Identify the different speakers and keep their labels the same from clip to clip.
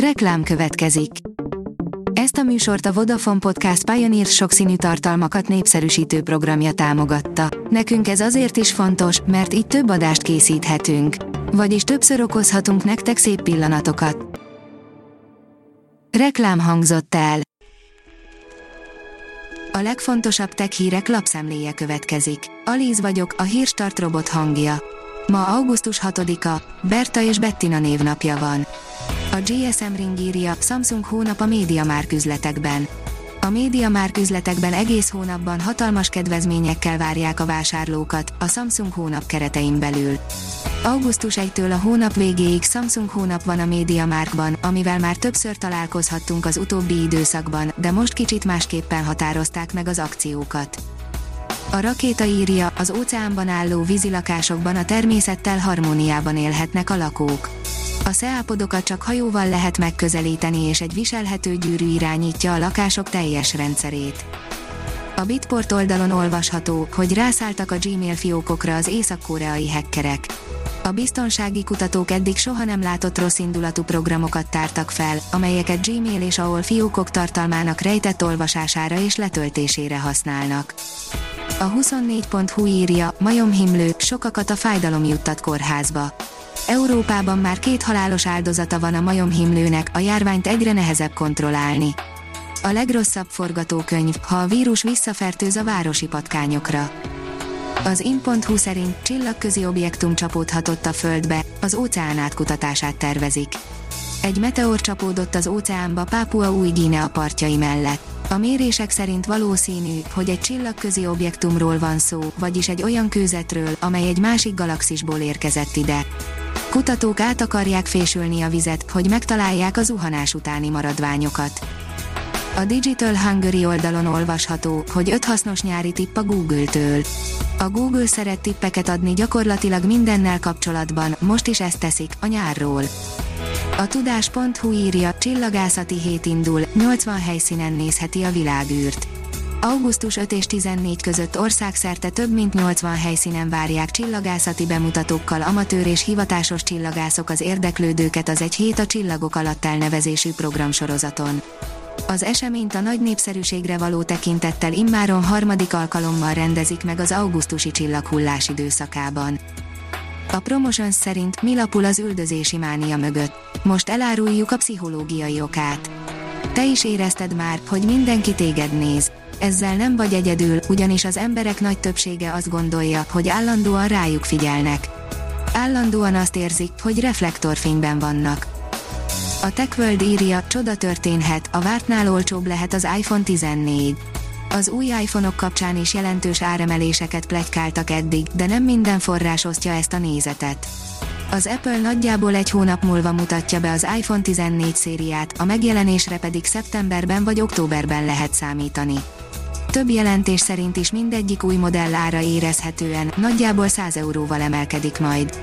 Speaker 1: Reklám következik. Ezt a műsort a Vodafone Podcast Pioneer sokszínű tartalmakat népszerűsítő programja támogatta. Nekünk ez azért is fontos, mert így több adást készíthetünk. Vagyis többször okozhatunk nektek szép pillanatokat. Reklám hangzott el. A legfontosabb tech hírek lapszemléje következik. Alíz vagyok, a hírstart robot hangja. Ma augusztus 6-a, Berta és Bettina névnapja van. A GSM Ring írja, Samsung hónap a média üzletekben. A média üzletekben egész hónapban hatalmas kedvezményekkel várják a vásárlókat, a Samsung hónap keretein belül. Augusztus 1-től a hónap végéig Samsung hónap van a média márkban, amivel már többször találkozhattunk az utóbbi időszakban, de most kicsit másképpen határozták meg az akciókat. A rakéta írja, az óceánban álló vízilakásokban a természettel harmóniában élhetnek a lakók. A szeápodokat csak hajóval lehet megközelíteni és egy viselhető gyűrű irányítja a lakások teljes rendszerét. A Bitport oldalon olvasható, hogy rászálltak a Gmail fiókokra az észak-koreai hackerek. A biztonsági kutatók eddig soha nem látott rossz indulatú programokat tártak fel, amelyeket Gmail és ahol fiókok tartalmának rejtett olvasására és letöltésére használnak. A 24.hu írja, majomhimlő, sokakat a fájdalom juttat kórházba. Európában már két halálos áldozata van a majomhimlőnek, a járványt egyre nehezebb kontrollálni. A legrosszabb forgatókönyv, ha a vírus visszafertőz a városi patkányokra. Az in.hu szerint csillagközi objektum csapódhatott a Földbe, az óceán átkutatását tervezik. Egy meteor csapódott az óceánba Pápua új Guinea partjai mellett. A mérések szerint valószínű, hogy egy csillagközi objektumról van szó, vagyis egy olyan kőzetről, amely egy másik galaxisból érkezett ide. Kutatók át akarják fésülni a vizet, hogy megtalálják a zuhanás utáni maradványokat. A Digital Hungary oldalon olvasható, hogy öt hasznos nyári tipp a Google-től. A Google szeret tippeket adni gyakorlatilag mindennel kapcsolatban, most is ezt teszik, a nyárról. A tudás.hu írja, csillagászati hét indul, 80 helyszínen nézheti a világűrt. Augusztus 5 és 14 között országszerte több mint 80 helyszínen várják csillagászati bemutatókkal amatőr és hivatásos csillagászok az érdeklődőket az Egy hét a csillagok alatt elnevezésű programsorozaton. Az eseményt a nagy népszerűségre való tekintettel immáron harmadik alkalommal rendezik meg az augusztusi csillaghullás időszakában. A Promotions szerint mi lapul az üldözési mánia mögött. Most eláruljuk a pszichológiai okát. Te is érezted már, hogy mindenki téged néz. Ezzel nem vagy egyedül, ugyanis az emberek nagy többsége azt gondolja, hogy állandóan rájuk figyelnek. Állandóan azt érzik, hogy reflektorfényben vannak. A TechWorld írja, csoda történhet, a vártnál olcsóbb lehet az iPhone 14. Az új iPhone-ok kapcsán is jelentős áremeléseket plegykáltak eddig, de nem minden forrás osztja ezt a nézetet. Az Apple nagyjából egy hónap múlva mutatja be az iPhone 14 szériát, a megjelenésre pedig szeptemberben vagy októberben lehet számítani. Több jelentés szerint is mindegyik új modell ára érezhetően, nagyjából 100 euróval emelkedik majd.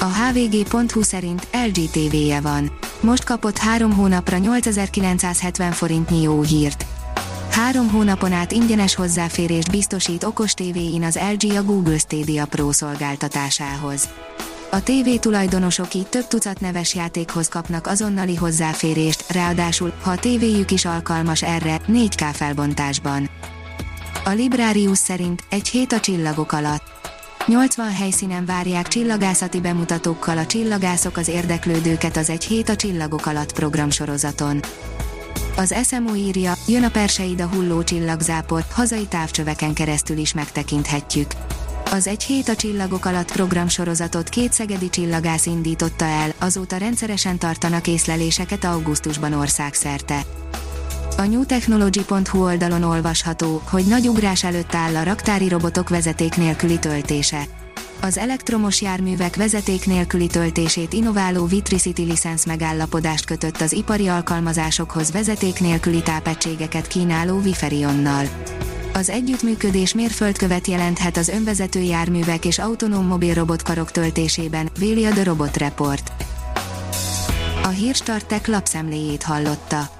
Speaker 1: A hvg.hu szerint LG TV-je van. Most kapott három hónapra 8970 forintnyi jó hírt. Három hónapon át ingyenes hozzáférést biztosít okos tévéin az LG a Google Stadia Pro szolgáltatásához. A TV tulajdonosok így több tucat neves játékhoz kapnak azonnali hozzáférést, ráadásul, ha a tévéjük is alkalmas erre, 4K felbontásban. A Librarius szerint egy hét a csillagok alatt. 80 helyszínen várják csillagászati bemutatókkal a csillagászok az érdeklődőket az Egy hét a csillagok alatt programsorozaton. Az SMO írja, jön a Perseid a hulló csillagzápor, hazai távcsöveken keresztül is megtekinthetjük. Az Egy hét a csillagok alatt programsorozatot két szegedi csillagász indította el, azóta rendszeresen tartanak észleléseket augusztusban országszerte. A newtechnology.hu oldalon olvasható, hogy nagy ugrás előtt áll a raktári robotok vezeték nélküli töltése. Az elektromos járművek vezeték nélküli töltését innováló Vitricity licensz megállapodást kötött az ipari alkalmazásokhoz vezeték nélküli tápegységeket kínáló Viferionnal. Az együttműködés mérföldkövet jelenthet az önvezető járművek és autonóm mobil robotkarok töltésében, véli a The Robot Report. A Hírstartek lapszemléjét hallotta.